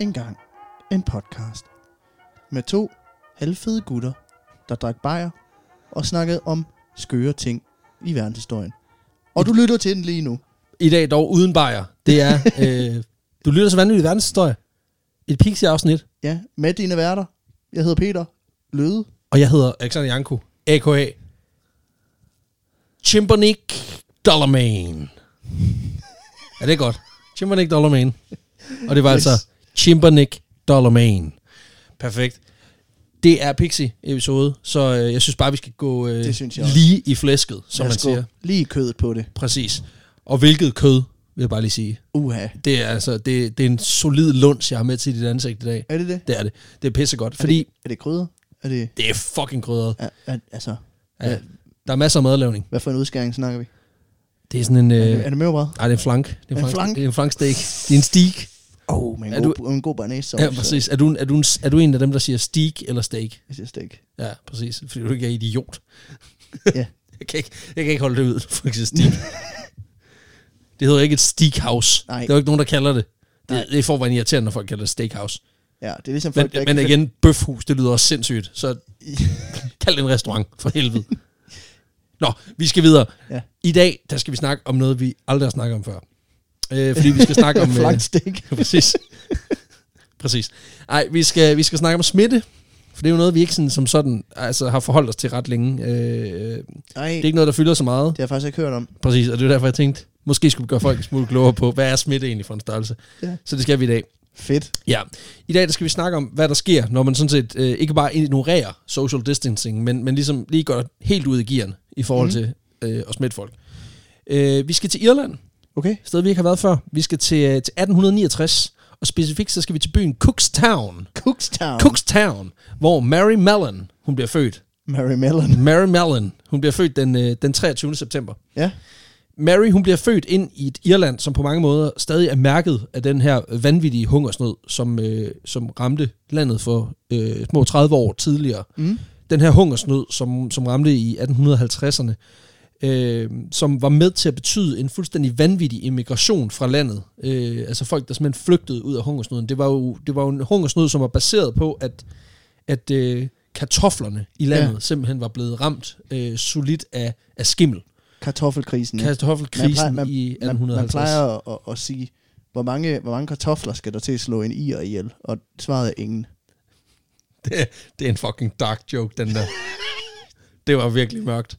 engang en podcast med to halvfede gutter, der drak bajer og snakkede om skøre ting i verdenshistorien. Og du lytter til den lige nu. I dag dog uden bajer. Det er, øh, du lytter til vanvittig verdenshistorie. Et Pixie-afsnit. Ja, med dine værter. Jeg hedder Peter Løde. Og jeg hedder Alexander Janko, a.k.a. Chimpernik Dollarman. er det godt? Chimpernik Dollarman. Og det var yes. altså Chimpernik Dollarman. Perfekt. Det er Pixie-episode, så øh, jeg synes bare, vi skal gå øh, Det synes jeg også. lige i flæsket, som man siger. Lige kødet på det. Præcis. Og hvilket kød, vil jeg bare lige sige. Uha. Det er altså det, det er en solid lunds, jeg har med til dit ansigt i dag. Er det det? Det er det. Det er pissegodt, Er fordi det, er det krydder? Er det... det er fucking krydret. Er, er, altså, Ja. Der er masser af madlavning. hvad for en udskæring snakker vi? Det er sådan en... Er, Øh, det, er det mørbrad? nej, det er en flank. Det er en, En flank. flank? Det er en flanksteak. Det er en steak. Åh, oh, Er en, god, en god banæs. Ja, præcis. Er du, er, du en, er du en af dem, der siger steak eller steak? Jeg siger stik. Ja, præcis. Fordi du ikke er idiot. Ja. jeg, kan ikke, jeg kan ikke holde det ud, for sige steak. det hedder ikke et steakhouse. Nej. Det er jo ikke nogen, der kalder det. Nej. Det, det er for at være irriterende, når folk kalder det steakhouse. Ja, det er ligesom Men, folk, der men ikke igen, bøfhus, det lyder også sindssygt. Så kald det en restaurant, for helvede. Nå, vi skal videre. Ja. I dag, der skal vi snakke om noget, vi aldrig har snakket om før. Øh, fordi vi skal snakke om... øh, Flankstik. præcis. præcis. Ej, vi skal, vi skal snakke om smitte. For det er jo noget, vi ikke sådan, som sådan altså, har forholdt os til ret længe. Øh, Nej, det er ikke noget, der fylder så meget. det har jeg faktisk ikke hørt om. Præcis, og det er derfor, jeg tænkte, måske skulle vi gøre folk en smule klogere på, hvad er smitte egentlig for en størrelse. Ja. Så det skal vi i dag. Fedt. Ja, i dag der skal vi snakke om, hvad der sker, når man sådan set øh, ikke bare ignorerer social distancing, men, men ligesom lige går helt ud i gearen i forhold mm. til øh, at smitte folk. Øh, vi skal til Irland, Okay. sted vi ikke har været før. Vi skal til, øh, til 1869, og specifikt så skal vi til byen Cookstown. Cookstown. Cookstown, hvor Mary Mellon, hun bliver født. Mary Mellon. Mary Mellon, hun bliver født den, øh, den 23. september. Ja. Mary, hun bliver født ind i et Irland, som på mange måder stadig er mærket af den her vanvittige hungersnød, som, øh, som ramte landet for øh, små 30 år tidligere. Mm. Den her hungersnød, som, som ramte i 1850'erne, øh, som var med til at betyde en fuldstændig vanvittig immigration fra landet. Øh, altså folk, der simpelthen flygtede ud af hungersnøden. Det var jo, det var jo en hungersnød, som var baseret på, at, at øh, kartoflerne i landet Ja. simpelthen var blevet ramt øh, solidt af, af skimmel. Kartoffelkrisen. ja. Kartoffelkrisen man, i man, 1850. man plejer at, at, sige, hvor mange, hvor mange kartofler skal der til at slå en ir ihjel? Og svaret er ingen. Det, det er en fucking dark joke, den der. det var virkelig mørkt.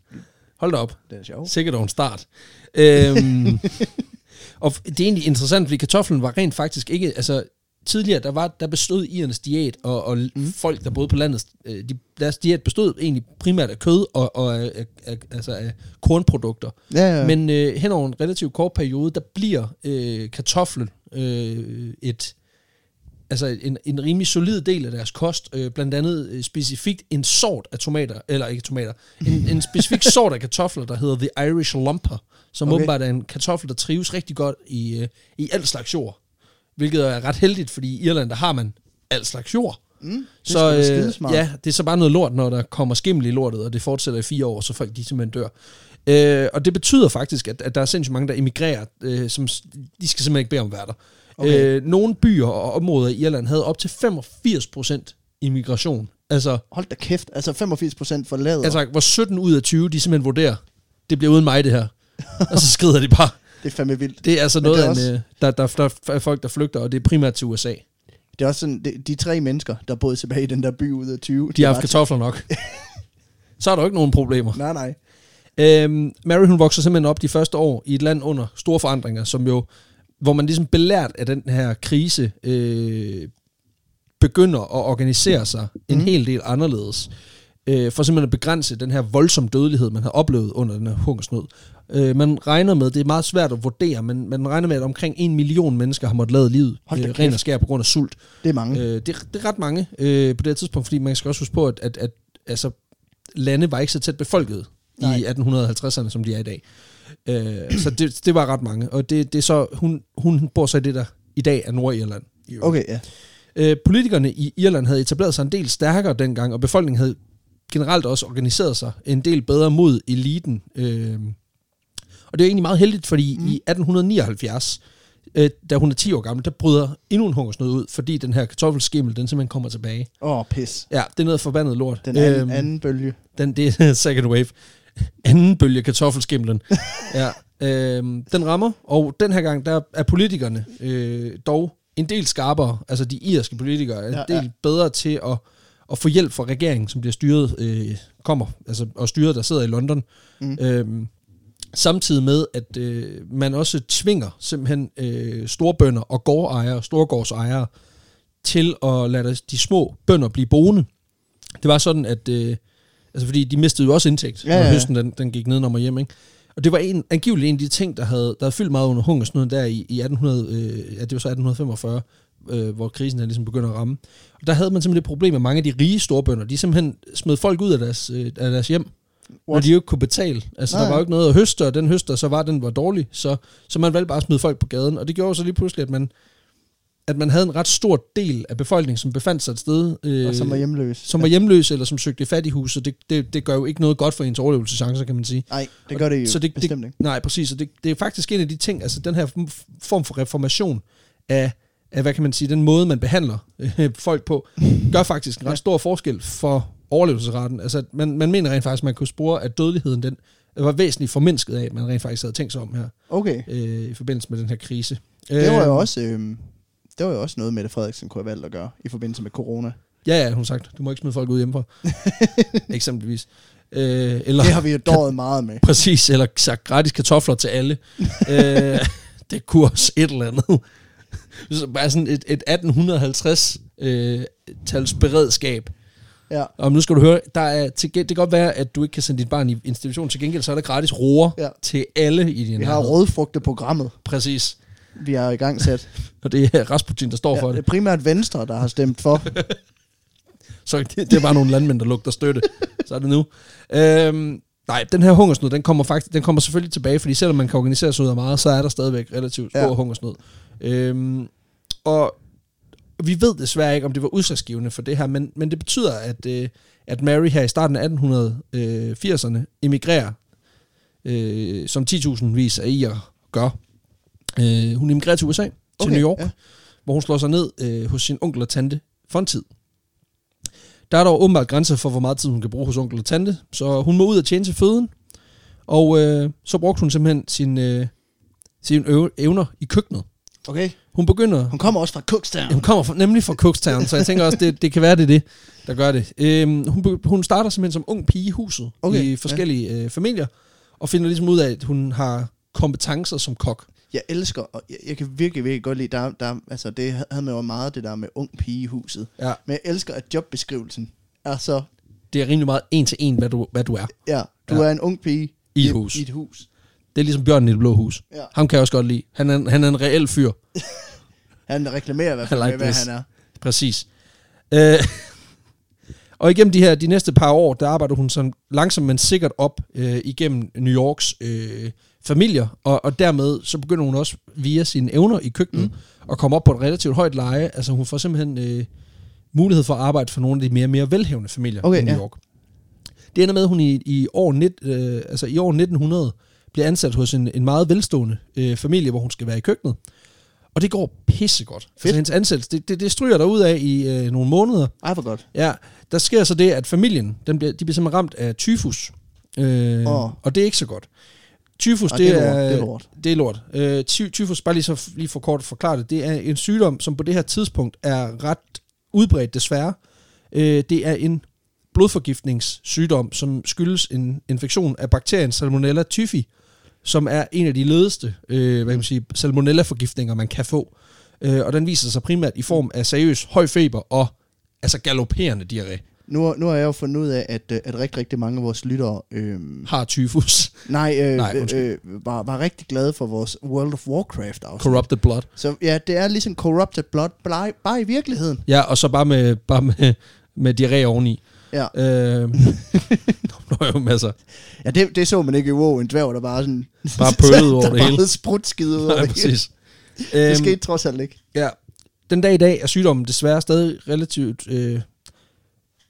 Hold da op. Det er sjovt. Sikkert over en start. Øhm, og det er egentlig interessant, fordi kartoflen var rent faktisk ikke... Altså, tidligere, der, var, der bestod irernes diæt, og, og mm. folk, der boede på landet, øh, de, deres diæt bestod egentlig primært af kød og, og af, af, af, altså af kornprodukter. Ja. Ja. Men øh, hen over en relativt kort periode, der bliver øh, kartoflen øh, et altså en, en rimelig solid del af deres kost, øh, blandt andet øh, specifikt en sort af tomater, eller ikke tomater, en, en specifik sort af kartofler, der hedder The Irish Lumper, som Okay. åbenbart er en kartoffel, der trives rigtig godt i, øh, i al slags jord. Hvilket er ret heldigt, fordi i Irland, der har man al slags jord. mm, det Så øh, ja, det er så bare noget lort, når der kommer skimmel i lortet, og det fortsætter i fire år, så folk de simpelthen dør. Øh, og det betyder faktisk, at, at der er sindssygt mange, der emigrerer, øh, som de skal simpelthen ikke bede om værter. Okay. Okay. Øh, nogle byer og områder i Irland havde op til 85 procent immigration. Altså, Hold da kæft. Altså 85 procent forlader. altså, hvor 17 ud af 20, de simpelthen vurderer, det bliver uden mig det her. og så skrider de bare. det er fandme vildt. Det er altså Men noget det er af også- en, øh, der, der, der, der er folk, der flygter, og det er primært til USA. Det er også sådan, de, de tre mennesker, der boede tilbage i den der by ud af 20. De har haft kartofler nok. så er der jo ikke nogen problemer. Nej, nej. Øhm, Mary hun vokser simpelthen op de første år i et land under store forandringer, som jo, hvor man ligesom belært af den her krise, øh, begynder at organisere sig en Mhm. hel del anderledes. Øh, for simpelthen at begrænse den her voldsomme dødelighed, man har oplevet under den her hungersnød. Øh, man regner med, det er meget svært at vurdere, men man regner med, at omkring en million mennesker har måttet lade livet øh, ren og skær på grund af sult. Det er mange. Øh, det, er- det er ret mange øh, på det tidspunkt, fordi man skal også huske på, at, at, at altså, lande var ikke så tæt befolket Nej. i 1850'erne, som de er i dag. Øh, så det, det var ret mange. Og det, det er så, hun, hun bor så i det, der i dag er Nordirland. Okay, ja. Øh, politikerne i Irland havde etableret sig en del stærkere dengang, og befolkningen havde generelt også organiseret sig en del bedre mod eliten. Øh, og det er egentlig meget heldigt, fordi mm. i 1879, øh, da hun er 10 år gammel, der bryder endnu en hungersnød ud, fordi den her kartoffelskimmel, den simpelthen kommer tilbage. Åh, oh, pis. Ja, det er noget forbandet lort. Den anden, Øhm, anden bølge. den, det er second wave. Anden bølge kartoffelskimlen. ja, øhm, den rammer, og den her gang, der er politikerne øh, dog en del skarpere. Altså de irske politikere er en Ja, del ja. bedre til at, at få hjælp fra regeringen, som bliver styret, øh, kommer, altså, og styret, der sidder i London. Mm. Øhm, samtidig med, at øh, man også tvinger simpelthen øh, storbønder og gårdejere, storgårdsejere, til at lade de små bønder blive boende. Det var sådan, at... Øh, altså fordi de mistede jo også indtægt, Ja, ja, når høsten den, den gik ned og hjem, ikke? Og det var en, angiveligt en af de ting, der havde, der havde fyldt meget under hungersnøden der i, i 1800, øh, ja, det var så 1845, øh, hvor krisen der ligesom begynder at ramme. Og der havde man simpelthen det problem, at mange af de rige storbønder, de simpelthen smed folk ud af deres, øh, af deres hjem, når What? de jo ikke kunne betale. Altså, Nej. der var jo ikke noget at høste, og den høster, så var den var dårlig, så, så man valgte bare at smide folk på gaden. Og det gjorde så lige pludselig, at man, at man havde en ret stor del af befolkningen, som befandt sig et sted, øh, Og som var hjemløs. som var hjemløse, eller som søgte i fattighus, så det, det, det gør jo ikke noget godt for ens overlevelseschancer, kan man sige. Nej, det gør det jo Så det- bestemt ikke. Nej, præcis, og det, det er faktisk en af de ting, altså den her form for reformation af, af hvad kan man sige, den måde, man behandler øh, folk på, gør faktisk en ret stor forskel for overlevelsesraten. Altså, man, man mener rent faktisk, at man kunne spore, at dødeligheden den var væsentligt formindsket af, at man rent faktisk havde tænkt sig om her, Okay. øh, i forbindelse med den her krise. Det var Øh, jo også... Øh, det var jo også noget, Mette Frederiksen kunne have valgt at gøre i forbindelse med corona. Ja, ja, hun sagt, du må ikke smide folk ud hjemmefra. Eksempelvis. Øh, eller, Det har vi jo dåret meget med. Præcis, eller sagt gratis kartofler til alle. øh, det kunne også et eller andet. Så bare sådan et, et 1850 øh, tals beredskab. Ja. Og nu skal du høre, der er til, det kan godt være, at du ikke kan sende dit barn i institution. Til gengæld så er der gratis roer Ja. til alle i din Vi har nærhed. rådfrugteprogrammet, Præcis. Vi har i gang sat. Og det er Rasputin, der står Ja, for det det. er primært Venstre, der har stemt for. Så det, det er bare nogle landmænd, der lugter støtte. Så er det nu. Øhm, nej, den her hungersnød, den kommer, faktisk, den kommer selvfølgelig tilbage, fordi selvom man kan organisere sig ud af meget, så er der stadigvæk relativt stor Ja. hungersnød. Øhm, og vi ved desværre ikke, om det var udslagsgivende for det her, men, men det betyder, at, øh, at Mary her i starten af 1880'erne emigrerer, øh, som 10.000 vis af irer gør. Øh, hun emigrerer til USA, til Okay, New York, ja. ja. hvor hun slår sig ned øh, hos sin onkel og tante for en tid. Der er dog åbenbart grænser for, hvor meget tid hun kan bruge hos onkel og tante, så hun må ud og tjene til føden. Og øh, så brugte hun simpelthen sin, øh, sine øv- evner i køkkenet. Okay. Hun begynder... Hun kommer også fra Cookstown. Hun kommer fra, nemlig fra Cookstown, så jeg tænker også, det, det kan være, det er det, der gør det. Øhm, hun, hun starter simpelthen som ung pige i huset Okay, i forskellige øh, familier, og finder ligesom ud af, at hun har kompetencer som kok. Jeg elsker, og jeg, jeg kan virkelig, virkelig godt lide, der, der, altså det havde man jo meget, det der med ung pige i huset. Ja. Men jeg elsker, at jobbeskrivelsen er så, Det er rimelig meget en til en, hvad du, hvad du er ja, du Ja. er en ung pige i et hus. I et hus. Det er ligesom bjørnen i det blå hus. Ja. Ham kan jeg også godt lide. Han er, han er en reel fyr. Han reklamerer i hvert fald like med, hvad this. han er. Præcis. Øh, og igennem de her de næste par år, der arbejder hun sådan langsomt, men sikkert op øh, igennem New Yorks øh, familier, og, og dermed så begynder hun også via sine evner i køkkenet mm. at komme op på et relativt højt leje. Altså hun får simpelthen øh, mulighed for at arbejde for nogle af de mere mere velhævende familier Okay, i New ja. York. Det ender med, at hun i, i, år, net, øh, altså i år 1900 bliver ansat hos en, en meget velstående øh, familie, hvor hun skal være i køkkenet. Og det går pissegodt. Altså hendes ansættelse, det, det, det stryger der ud af i øh, nogle måneder. Ej, for godt. Ja, der sker så det, at familien, den bliver, de bliver simpelthen ramt af tyfus. Øh, Åh. Og det er ikke så godt. Tyfus, det, det er lort, det er lort. Det er lort. Øh, ty, tyfus, bare lige, så, lige for kort forklare det, det er en sygdom, som på det her tidspunkt er ret udbredt desværre. Øh, det er en blodforgiftningssygdom, som skyldes en infektion af bakterien Salmonella typhi, som er en af de ledeste øh, hvad kan man sige, salmonella-forgiftninger, man kan få. Øh, og den viser sig primært i form af seriøs høj feber og altså galopperende diarré. Nu, nu har jeg jo fundet ud af, at, øh, at rigtig, rigtig mange af vores lyttere øhm, Har tyfus. nej, øh, Nej, øh, undskyld. øh, var, var rigtig glade for vores World of Warcraft afsnit. Corrupted blood. Så ja, det er ligesom Corrupted Blood, bare, bare i virkeligheden. Ja, og så bare med, bare med, med diarré oveni. Ja, Øh, nå jo, masser. ja det, det så man ikke i WoW, en dværg, der bare sådan... Bare pølede over der det hele. bare sprutskide ud over Nej, det hele. præcis. Det Øhm, skete trods alt ikke. Ja. Den dag i dag er sygdommen desværre stadig relativt... Øh,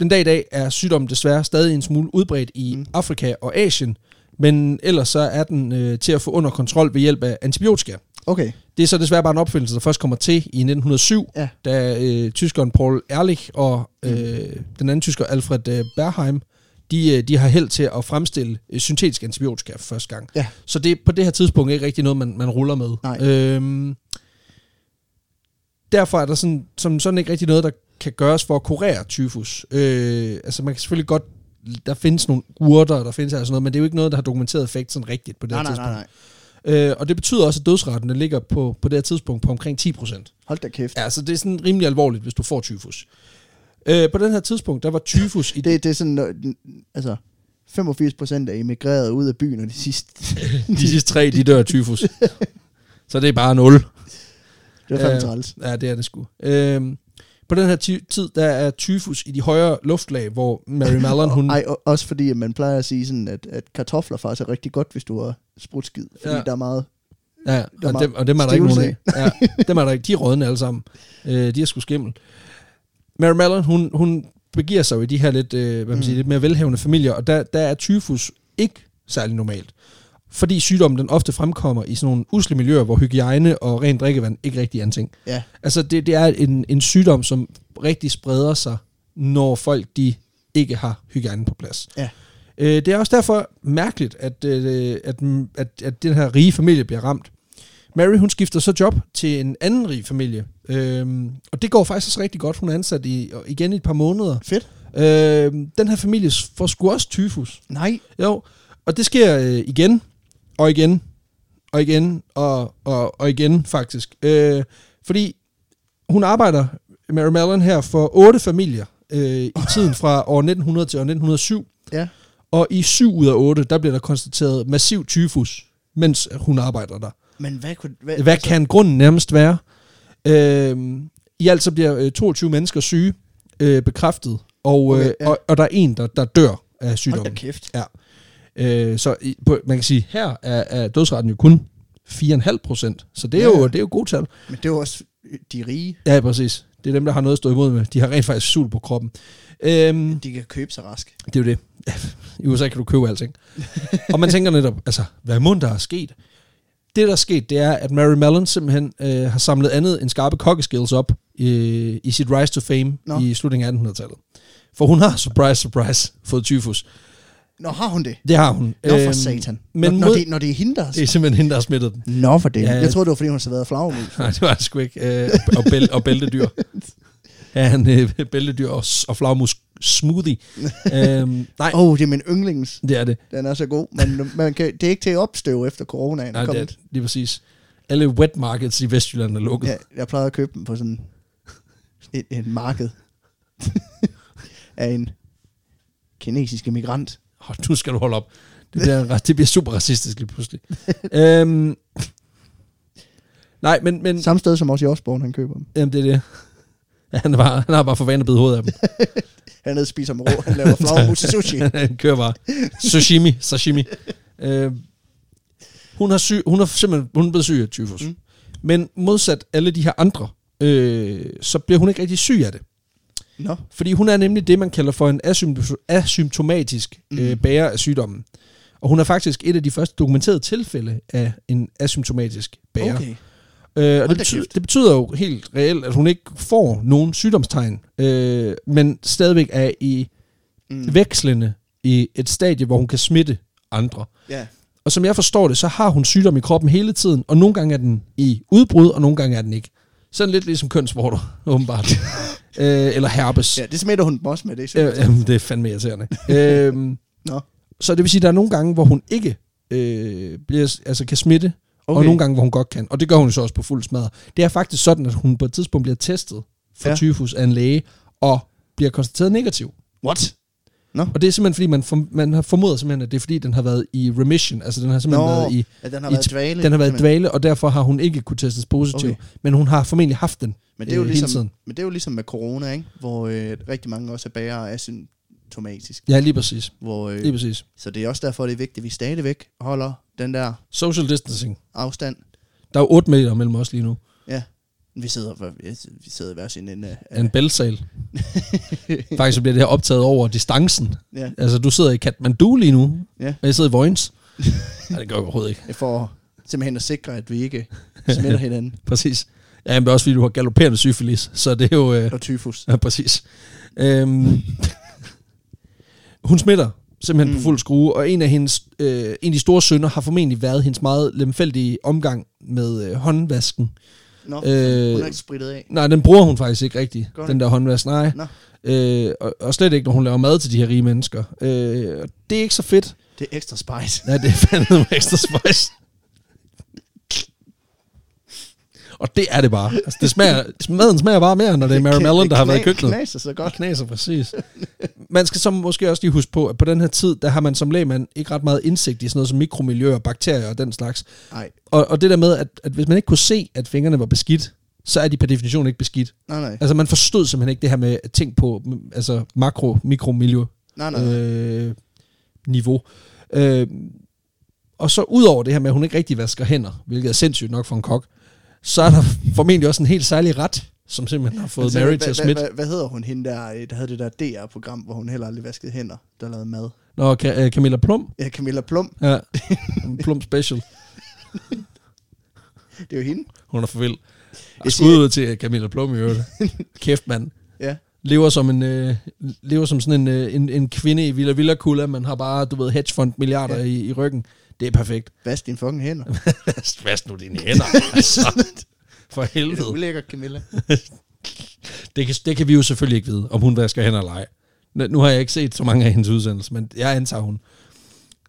den dag i dag er sygdommen desværre stadig en smule udbredt i Mm. mm. Afrika og Asien, men ellers så er den øh, til at få under kontrol ved hjælp af antibiotika. Okay. Det er så desværre bare en opfindelse, der først kommer til i 1907, Ja. da øh, tyskeren Paul Ehrlich og øh, den anden tysker Alfred øh, Berheim, de, øh, de har held til at fremstille øh, syntetisk antibiotika for første gang. Ja. Så det er på det her tidspunkt ikke rigtig noget, man, man ruller med. Nej. Øhm, derfor er der sådan, som sådan ikke rigtig noget, der kan gøres for at kurere tyfus. Øh, altså man kan selvfølgelig godt, der findes nogle urter, der findes altså noget, men det er jo ikke noget, der har dokumenteret effekt sådan rigtigt på det Nej, her nej, nej, tidspunkt. nej. Øh, og det betyder også, at dødsraten ligger på, på det her tidspunkt på omkring 10%. Hold da kæft. Ja, så det er sådan rimelig alvorligt, hvis du får tyfus. Øh, på den her tidspunkt, der var tyfus i... Det, det er sådan, altså, 85 procent er emigreret ud af byen, og de sidste, de sidste tre, de dør af tyfus. så det er bare 0. det er fandme Øh, træls. Ja, det er det sgu. Øhm, på den her tid, der er tyfus i de højere luftlag, hvor Mary Mallon, hun... Ej, og- også fordi at man plejer at sige sådan, at, at kartofler faktisk er rigtig godt, hvis du har sprutskid. Fordi Ja. der er meget... ja, er og meget dem, og dem er der ikke nogen af. Ja, dem er der ikke. De er rådne alle sammen. Øh, de er sgu skimmel. Mary Mallon, hun, hun begiver sig jo i de her lidt, øh, hvad man Mm. siger, lidt mere velhavende familier, og der, der er tyfus ikke særlig normalt. Fordi sygdommen den ofte fremkommer i sådan nogle usle miljøer, hvor hygiejne og rent drikkevand ikke rigtig er en ting. Ja. Altså det, det er en, en sygdom, som rigtig spreder sig, når folk de ikke har hygiejne på plads. Ja. Øh, det er også derfor mærkeligt, at, øh, at, at, at den her rige familie bliver ramt. Mary, hun skifter så job til en anden rig familie. Øhm, og det går faktisk også rigtig godt. Hun er ansat i, igen i et par måneder. Fedt. Øhm, den her familie får sgu også tyfus. Nej. Jo, og det sker øh, igen, og igen, og igen, og, og, og igen faktisk. Øh, fordi hun arbejder, Mary Mallon her, for otte familier øh, i tiden fra år 1900 til år 1907. Ja. Og i syv ud af otte, der bliver der konstateret massiv tyfus, mens hun arbejder der. Men hvad kunne... Hvad, Hvad kan grunden nærmest være? Øh, I alt så bliver øh, 22 mennesker syge, øh, bekræftet, og, Okay, øh, ja. og, og der er en, der, der dør af Hold sygdommen. da kæft. Ja. Øh, så i, på, man kan sige, her er, er dødsretten jo kun 4,5 procent. Så det er, Ja, jo, det er jo god tal. Men det er jo også øh, de rige. Ja, præcis. Det er dem, der har noget at stå imod med. De har rent faktisk sul på kroppen. Øhm, De kan købe sig rask. det er jo det. I USA kan du købe alting. og man tænker netop, altså, hvad må der er sket? Det, der er sket, det er, at Mary Mellon simpelthen øh, har samlet andet end skarpe kokkeskills op i, i sit rise to fame Nå. i slutningen af 1800-tallet. For hun har, surprise, surprise, fået tyfus. Nå, har hun det? Det har hun. Nå, for Øhm, satan. men når, mod- når, det, når det er hende, der har Det er simpelthen hende, der har smittet den. Nå, for det. Ja. Jeg troede, det var, fordi hun været flagmus. Nej, det var det sgu ikke. Øh, og, bæl, og bæltedyr. Ja, en øh, bæltedyr og, og flagmus smoothie. øhm, nej, oh, det er min yndlings. det er det. Den er så god. Men man kan, det er ikke til at opstøve efter coronaen. Nej, er det er. Lige præcis. Alle wet markets i Vestjylland er lukket. Ja, jeg plejede at købe dem på sådan et, et marked af en kinesisk immigrant. Oh, nu skal du holde op. Det bliver, det bliver super racistisk lige pludselig. øhm, nej, men, men Samme sted som også i Osborne, han køber dem. jamen, det er det. Ja, han, bare, han har bare for vane at bide hovedet af dem. Han nede spiser med rå. Han laver flagmus i sushi. han kører bare sashimi, sashimi. Øh, hun har syg, hun har simpelthen hun er blevet syg af tyfus. Mm. Men modsat alle de her andre, øh, så bliver hun ikke rigtig syg af det. Nå, Fordi hun er nemlig det, man kalder for en asympt- asymptomatisk mm. øh, bærer af sygdommen. Og hun er faktisk et af de første dokumenterede tilfælde af en asymptomatisk bærer. okay. Øh, og det betyder, det betyder jo helt reelt, at hun ikke får nogen sygdomstegn, øh, men stadigvæk er i Mm. vekslende i et stadie, hvor hun kan smitte andre. Ja. Og som jeg forstår det, så har hun sygdom i kroppen hele tiden, og nogle gange er den i udbrud, og nogle gange er den ikke. Sådan lidt ligesom kønsvorter, åbenbart. øh, eller herpes. ja, det smitter hun også med. Det er Øh, øh, det er fandme irriterende. øhm, Nå. så det vil sige, at der er nogle gange, hvor hun ikke øh, bliver, altså kan smitte, okay. og nogle gange, hvor hun godt kan. Og det gør hun jo så også på fuld smadre. Det er faktisk sådan, at hun på et tidspunkt bliver testet for. Ja. tyfus af en læge, og bliver konstateret negativ. What? Og det er simpelthen, fordi man, form, man har formodet simpelthen, at det er fordi, den har været i remission. Altså, den har simpelthen Nå, været i, Ja, den har i været dvale. den har været dvale, og derfor har hun ikke kunne testes positiv. Okay. Men hun har formentlig haft den Men det er jo øh, hele ligesom, tiden. men det er jo ligesom med corona, ikke? Hvor øh, rigtig mange også er bærere asymptomatisk. Ja, lige præcis. Hvor, øh, Lige præcis. så det er også derfor, det er vigtigt, at vi stadigvæk holder den der Social distancing. afstand. Der er jo 8 meter mellem os lige nu. Vi sidder, vi sidder i hver sin ende af... En bæltsal. Faktisk så bliver det her optaget over distancen. ja, Altså, du sidder i Kathmandu lige nu, Ja. og jeg sidder i Vojens. Nej, det gør jeg overhovedet ikke. for simpelthen at sikre, at vi ikke smitter hinanden. Præcis. Ja, men også fordi, du har galopperende syfilis, så det er jo... Øh, Og tyfus. ja, præcis. Øhm, hun smitter simpelthen mm. på fuld skrue, og en af hendes øh, en af de store sønner har formentlig været hendes meget lemfældige omgang med øh, håndvasken. Nå, Øh, hun er ikke spritet af. Nej, den bruger hun faktisk ikke rigtigt, hun den der håndvask. Nej. Nå. Øh, og, og slet ikke, når hun laver mad til de her rige mennesker. Øh, det er ikke så fedt. Det er ekstra spice. Ja, det er fandme ekstra spice. Og det er det bare. Altså, det smager, maden smager bare mere, når det er Mary Mellon, der har været i køkkenet. knaser så godt. Knaser, præcis. Man skal så måske også lige huske på, at på den her tid, der har man som lægmand ikke ret meget indsigt i sådan noget som mikromiljøer, bakterier og den slags. Nej, Og, og det der med, at, at hvis man ikke kunne se, at fingrene var beskidt, så er de per definition ikke beskidt. nej, nej. Altså man forstod simpelthen ikke det her med ting på mm, altså makro, mikromiljø nej. nej. øh, niveau. Øh, og så ud over det her med, at hun ikke rigtig vasker hænder, hvilket er sindssygt nok for en kok, så er der formentlig også en helt særlig ret, som simpelthen har fået Altså, Mary til at hvad- smitte. Hvad, hedder hun hende der, øh, der havde det der DR-program, hvor hun heller aldrig vaskede hænder, der lavede mad? Nå, Ka- øh, Camilla Plum. Ja, Camilla Plum. Ja, Plum Special. Det er jo hende. Hun er for vild. Jeg skud ud til Camilla Plum i øvrigt. Kæft, mand. Ja. Lever som en øh, lever som sådan en, øh, en, en kvinde i Villa Villa Kula, man har bare, du ved, hedgefond milliarder ja. i, i ryggen. Det er perfekt. Vask dine fucking hænder. Vask nu dine hænder. altså. For Det er helvede. ulækkert, Camilla. Det kan, det kan vi jo selvfølgelig ikke vide, om hun vasker hænder eller ej. Nu- har jeg ikke set så mange af hendes udsendelser, men jeg antager, hun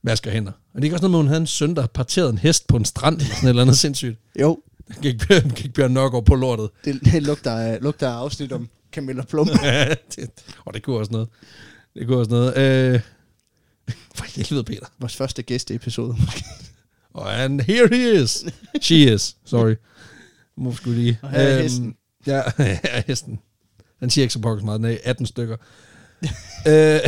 vasker hænder. Og det er ikke også noget med, at hun havde en søn, der parterede en hest på en strand, eller sådan et eller andet sindssygt. Jo, Gik, gik Bjørn Nørgaard på lortet. det, det lugter, lugter af afsnit om Camilla Plum. Ja, det, og det kunne også noget. Det kunne også noget. Øh, for helvede, Peter. Vores første gæsteepisode. Og and here he is. She is. Sorry. Må skulle lige. Og her er hesten. Ja, her er hesten. Den siger ikke så pokkes meget. Den er 18 stykker. øh,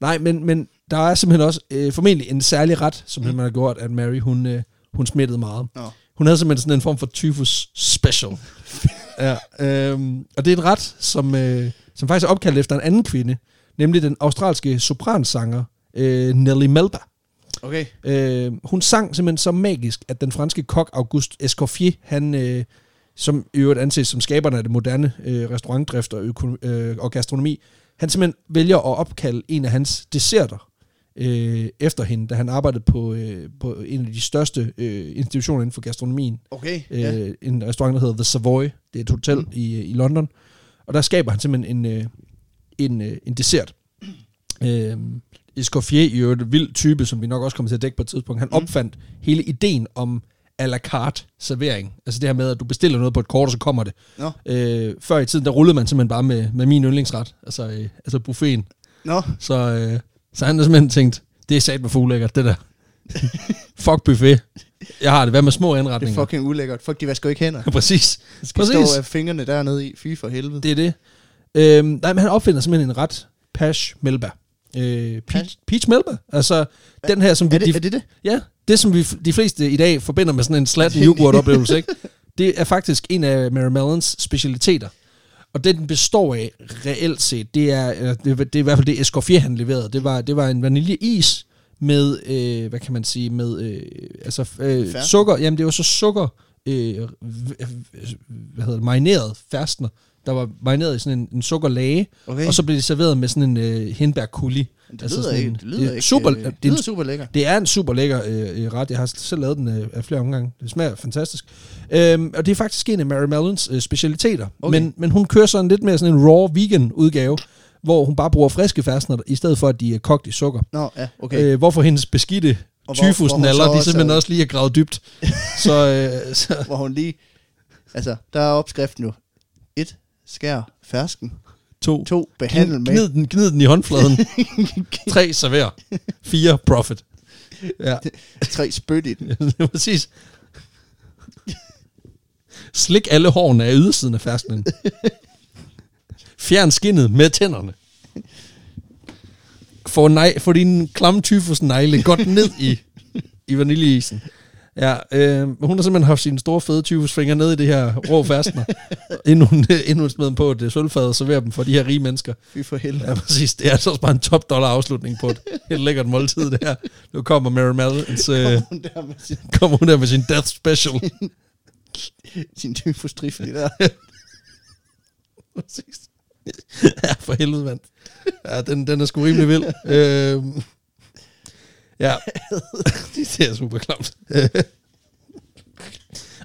nej, men, men der er simpelthen også øh, formentlig en særlig ret, som mm. man har gjort, at Mary, hun, øh, hun smittede meget. Nå. Hun havde simpelthen sådan en form for tyfus special. ja, øhm, og det er en ret, som, øh, som faktisk er opkaldt efter en anden kvinde, nemlig den australske sopransanger øh, Nelly Melba. Okay. Øh, hun sang simpelthen så magisk, at den franske kok Auguste Escoffier, han, øh, som i øvrigt anses som skaberne af det moderne øh, restaurantdrift og, øko- øh, og gastronomi, han simpelthen vælger at opkalde en af hans desserter øh, efter hende, da han arbejdede på, øh, på en af de største øh, institutioner inden for gastronomien. Okay, Øh, ja. En restaurant, der hedder The Savoy. Det er et hotel mm. i, i London. Og der skaber han simpelthen en, øh, en, øh, en dessert. Øh, Escoffier, øvrigt en vild type, som vi nok også kommer til at dække på et tidspunkt, han Mm. opfandt hele ideen om à la carte servering. Altså det her med, at du bestiller noget på et kort, og så kommer det. Nå, Øh, før i tiden, der rullede man simpelthen bare med, med min yndlingsret, altså, øh, altså buffeten. nå. Så, øh, så han har simpelthen tænkt, det er sat med fulækkert, det der. Fuck buffet. Jeg har det. Hvad med små Det er anretninger? fucking ulækkert. Folk, de vasker jo ikke hænder. Præcis. De skal Præcis. stå af fingrene dernede i. Fy for helvede. Det er det. Øhm, nej, men han opfinder simpelthen en ret. Pash Melba. Øh, Peach? Peach Melba. Altså, den her, som vi... er, det, de, er det det? Ja, det som vi de fleste i dag forbinder med sådan en slatten yoghurt-oplevelse, ikke? Det er faktisk en af Mary Mellons specialiteter. Og det, den består af reelt set, det er, eller det, det er i hvert fald det Escoffier, han leverede. Det var, det var en vaniljeis med, øh, hvad kan man sige, med øh, altså, øh, Fersk? sukker. Jamen, det var så sukker, øh, hvad hedder det, marineret ferskner, der var marineret i sådan en, en sukkerlage, Okay. og så blev det serveret med sådan en øh, hindbærkuli. det altså lyder, ikke, en- det lyder det er ikke... super- øh, det er lyder super lækker. Det er en super lækker øh, øh, ret. Jeg har selv lavet den øh, af flere omgange. Det smager fantastisk. Øhm, og det er faktisk en af Mary Mellons øh, specialiteter. Okay. Men, men hun kører sådan lidt mere sådan en raw vegan udgave, hvor hun bare bruger friske ferskner, i stedet for at de er kogt i sukker. Nå, ja, okay. Øh, hvorfor hendes beskidte tyfusnaller, de simpelthen også lige er gravet dybt. så, øh, så Hvor hun lige... Altså, der er opskriften jo. Et, skær fersken. to, To, behandle med. gnid, den, gnid den i håndfladen. Tre, server. Fire, profit. Ja. Tre, spyt i den. præcis. Slik alle hårene af ydersiden af fersknen. Fjern skinnet med tænderne. Få, nej, få din klamme tyfus negle godt ned i, i vaniljeisen. Ja, øh, hun har simpelthen haft sine store fede tyfusfingre ned i det her rå ferskner, inden hun, inden hun smed dem på et øh, sølvfad og serverer dem for de her rige mennesker. Fy for helvede. Ja, præcis. Det er altså også bare en top dollar afslutning på et helt lækkert måltid, det her. Nu kommer Mary Mellons, øh, Hun der med sin- kommer hun der med sin death special. Sin tyfostrifle der. Præcis. ja, for helvede, mand. Ja, den, den er sgu rimelig vild. øhm, ja, det ser super klamt.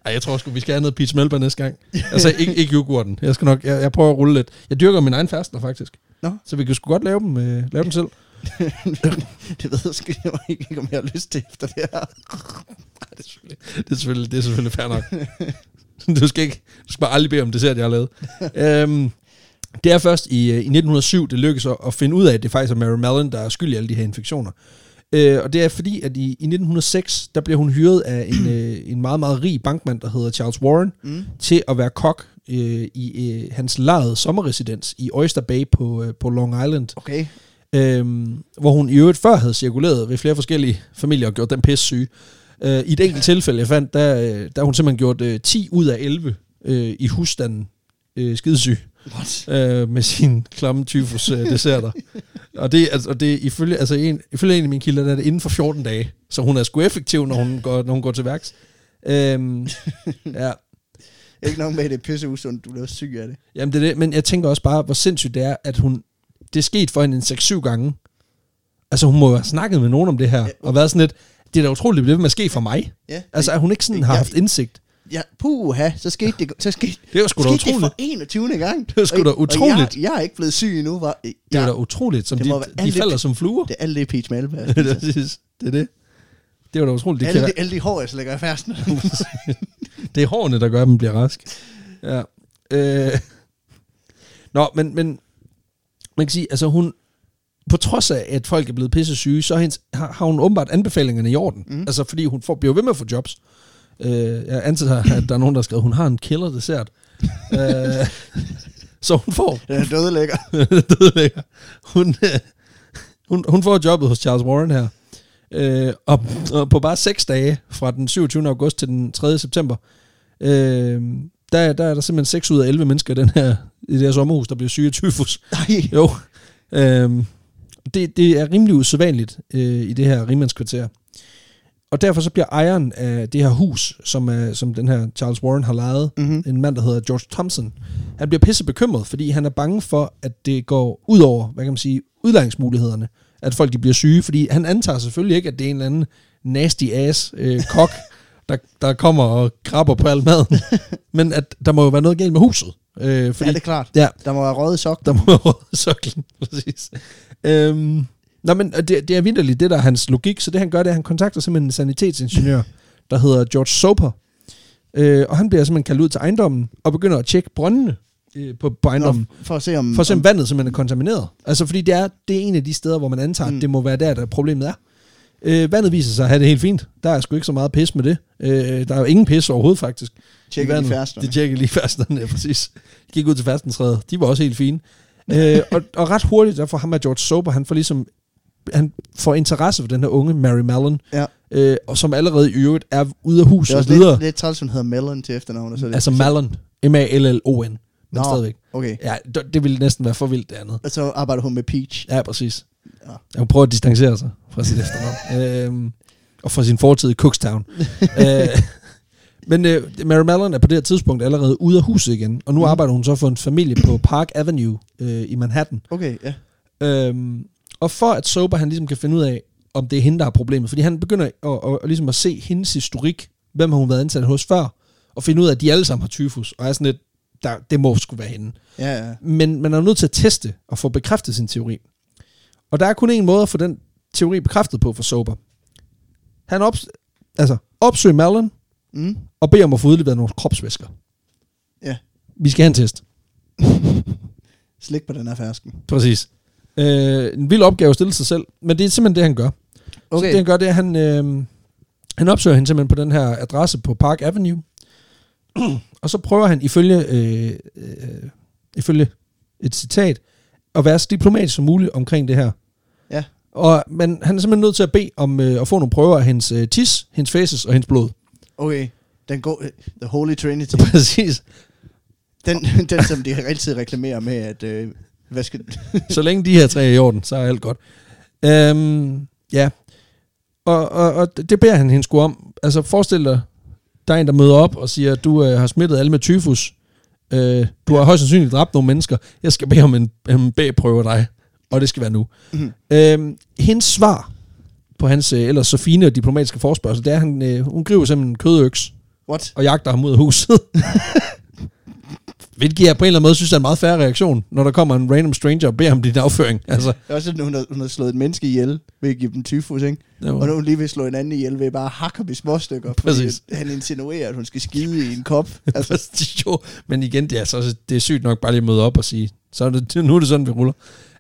Ej, jeg tror sgu, vi skal have noget peach melba næste gang. Altså, ikke, ikke yoghurten. Jeg skal nok, jeg, jeg prøver at rulle lidt. Jeg dyrker min egen faster, faktisk. Nå. Så vi kan sgu godt lave dem, øh, lave dem selv. det ved jeg sgu ikke, om jeg har lyst til efter det her. Det er selvfølgelig, det er selvfølgelig, det er selvfølgelig fair nok. du skal ikke, du skal bare aldrig bede om dessert, jeg har lavet. øhm, det er først i, øh, i 1907, det lykkedes at, at finde ud af, at det faktisk er Mary Mallon, der er skyld i alle de her infektioner. Øh, og det er fordi, at i, i 1906, der blev hun hyret af en, øh, en meget, meget rig bankmand, der hedder Charles Warren, Mm. til at være kok øh, i øh, hans lejede sommerresidens i Oyster Bay på, øh, på Long Island. Okay. Øhm, hvor hun i øvrigt før havde cirkuleret ved flere forskellige familier og gjort dem pisse syge. Øh, I et enkelt tilfælde, jeg fandt, der, øh, der hun simpelthen gjort øh, 10 ud af 11 øh, i husstanden øh, skidesyg What? øh, med sine klamme tyfus øh, desserter. og det, altså, og det ifølge, altså en, ifølge en af mine kilder, der er det inden for 14 dage. Så hun er sgu effektiv, når hun går, når hun går til værks. Øhm, ja, Ikke nok med, at det er pisse usundt, du bliver syg af det. jamen det er det. Men jeg tænker også bare, hvor sindssygt det er, at hun... Det er sket for hende en 6-7 gange. Altså hun må jo have snakket med nogen om det her, og været sådan lidt... Det er da utroligt, det bliver ved med at ske for mig. Ja. Altså, at hun ikke sådan har Ja. haft indsigt. Ja, puha, så skete det, så skete, Det var sgu da skete det utroligt. for 21. gang. Det var sgu da og utroligt. Jeg, jeg er ikke blevet syg endnu, var. Det er da utroligt, som Det de, være de alt det- falder som fluer. Det er alt det peach malva. det, er det er det. Det var da utroligt. Det, alle, de, alle de hår, jeg slækker i færsen. det er hårene, der gør, at man bliver rask. Ja. Øh. Nå, men, men man kan sige, altså hun, på trods af, at folk er blevet pisse syge, så hendes, har, har hun åbenbart anbefalingerne i orden. Mm. Altså, fordi hun får, bliver ved med at få jobs. Øh, jeg antager, at der er nogen, der har skrevet, hun har en killer dessert. øh, så hun får, er dødelækker. dødelægger. Hun, øh, hun, hun får jobbet hos Charles Warren her. Øh, og, og på bare seks dage, fra den 27. august til den 3. september, øh, der, der er der simpelthen 6 ud af 11 mennesker i, den her, i det her sommerhus, der bliver syge af tyfus. Nej. Jo. Øh, det, det er rimelig usædvanligt øh, i det her rimandskvarter. Og derfor så bliver ejeren af det her hus, som, er, som den her Charles Warren har lejet, Mm-hmm. en mand, der hedder George Thompson. Han bliver pisse bekymret, fordi han er bange for, at det går ud over, hvad kan man sige, udlejningsmulighederne. At folk de bliver syge, fordi han antager selvfølgelig ikke, at det er en eller anden nasty ass øh, kok, der, der kommer og krabber på al maden. Men at der må jo være noget galt med huset. Øh, fordi, Ja, det er klart. ja, Der må være røget sok. der må være råd i soklen, præcis. Øhm, nå, men det, det er vinterligt, det der er hans logik, så det han gør, det er, at han kontakter simpelthen en sanitetsingeniør, der hedder George Soper, øh, og han bliver simpelthen kaldt ud til ejendommen, og begynder at tjekke brøndene øh, på, på ejendommen, Nå, for at se om... for at se om om vandet simpelthen er kontamineret. Altså, fordi det er, det er en af de steder, hvor man antager, mm. At det må være der, der problemet er. Øh, vandet viser sig at have det helt fint. Der er sgu ikke så meget pis med det. Øh, der er jo ingen pis overhovedet, faktisk. tjekke i de vandet. færsterne. De tjekkede lige færsterne, ja, præcis. De gik ud til færstensrædet. De var også helt fine. øh, og, og ret hurtigt, der får ham af George Sober, han får ligesom han får interesse for den her unge Mary Mallon, Ja. øh, og som allerede i øvrigt er ude af Det huset er og også videre. lidt, lidt træls, hun hedder Mellon til efternavn. og Så er det altså. Mallon. M-A-L-L-O-N. Men Nå. stadigvæk. Okay. Ja, det, det ville næsten være for vildt det andet. Og så arbejder hun med Peach. Ja, præcis. Ja. Ja. Hun prøver at distancere sig fra sit efternavn. øhm, og fra sin fortid i Cookstown. øh, men øh, Mary Mallon er på det her tidspunkt allerede ude af huset igen, og nu mm. arbejder hun så for en familie på Park Avenue øh, i Manhattan. Okay, ja. Øhm, og for at Sober han ligesom kan finde ud af, om det er hende, der har problemet, fordi han begynder at, at, at, ligesom at se hendes historik, hvem har hun været ansat hos før, og finde ud af, at de alle sammen har tyfus, og er sådan lidt, der, det må sgu være hende. Ja, ja. Men man er nødt til at teste og få bekræftet sin teori. Og der er kun en måde at få den teori bekræftet på for Sober. Han op, altså, opsøger Mallen Mm. og beder om at få udleveret nogle kropsvæsker. Ja. Vi skal have en test. Slik på den her fersken. Præcis. Øh, en vild opgave at stille sig selv, men det er simpelthen det, han gør. Okay. Så det, han gør, det er, at han, øh, han opsøger hende simpelthen på den her adresse på Park Avenue. og så prøver han ifølge, øh, øh, ifølge et citat at være så diplomatisk som muligt omkring det her. Ja. Og, men han er simpelthen nødt til at bede om øh, at få nogle prøver af hendes øh, tis, hendes faces og hendes blod. Okay. Den går... The Holy Trinity. Præcis. Den, den som de altid reklamerer med, at... Øh, hvad skal... Så længe de her tre er i orden, så er alt godt. Øhm, ja. Og, og, og det beder han hende sgu om. Altså forestil dig, Der er en, der møder op og siger, at du øh, har smittet alle med tyfus. Øh, du har højst sandsynligt dræbt nogle mennesker. Jeg skal bede om en, en B-prøve af dig. Og det skal være nu. Mhm. Øh, hendes svar på hans øh, ellers så fine og diplomatiske forspørgsel, det er, at han, øh, hun griber simpelthen en kødøks What? og jagter ham ud af huset. Hvilket jeg på en eller anden måde synes er en meget færre reaktion, når der kommer en random stranger og beder om din afføring. Altså, Det er også sådan, hun har, hun har slået et menneske ihjel ved at give dem tyfus, ikke? var- Og nu hun lige at slå en anden ihjel ved bare at hakke ham i små stykker. Fordi Præcis. at han insinuerer, at hun skal skide i en kop. Altså, jo, men igen, det er, altså, det er sygt nok bare lige at møde op og sige, så er det, nu er det sådan, vi ruller.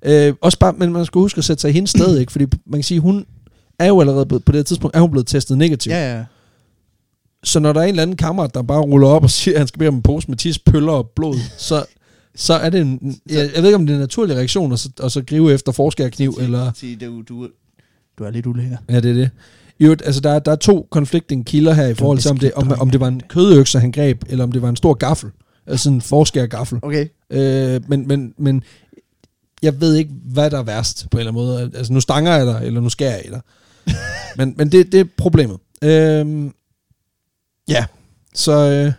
Øh, også bare, men man skal huske at sætte sig i hendes sted, ikke? Fordi man kan sige, hun er jo allerede blevet, på det tidspunkt, er hun blevet testet negativt. ja, ja. Så når der er en eller anden kammerat, der bare ruller op og siger, at han skal bede om en pose med tis, pøller og blod, så, så er det en, jeg, jeg ved ikke, om det er en naturlig reaktion, at så, og så gribe efter forskærkniv, eller... Du, du, du er lidt ulækker. Ja, det er det. I øvrigt, altså, der, er- der er to conflicting kilder her i forhold til, om det, om, om det var en kødøkse, han greb, eller om det var en stor gaffel. Altså en forskær gaffel. Okay. Øh, men, men, men jeg ved ikke, hvad der er værst på en eller anden måde. Altså, nu stanger jeg dig, eller nu skærer jeg dig. men men det, det er problemet. Øh, ja, så øh,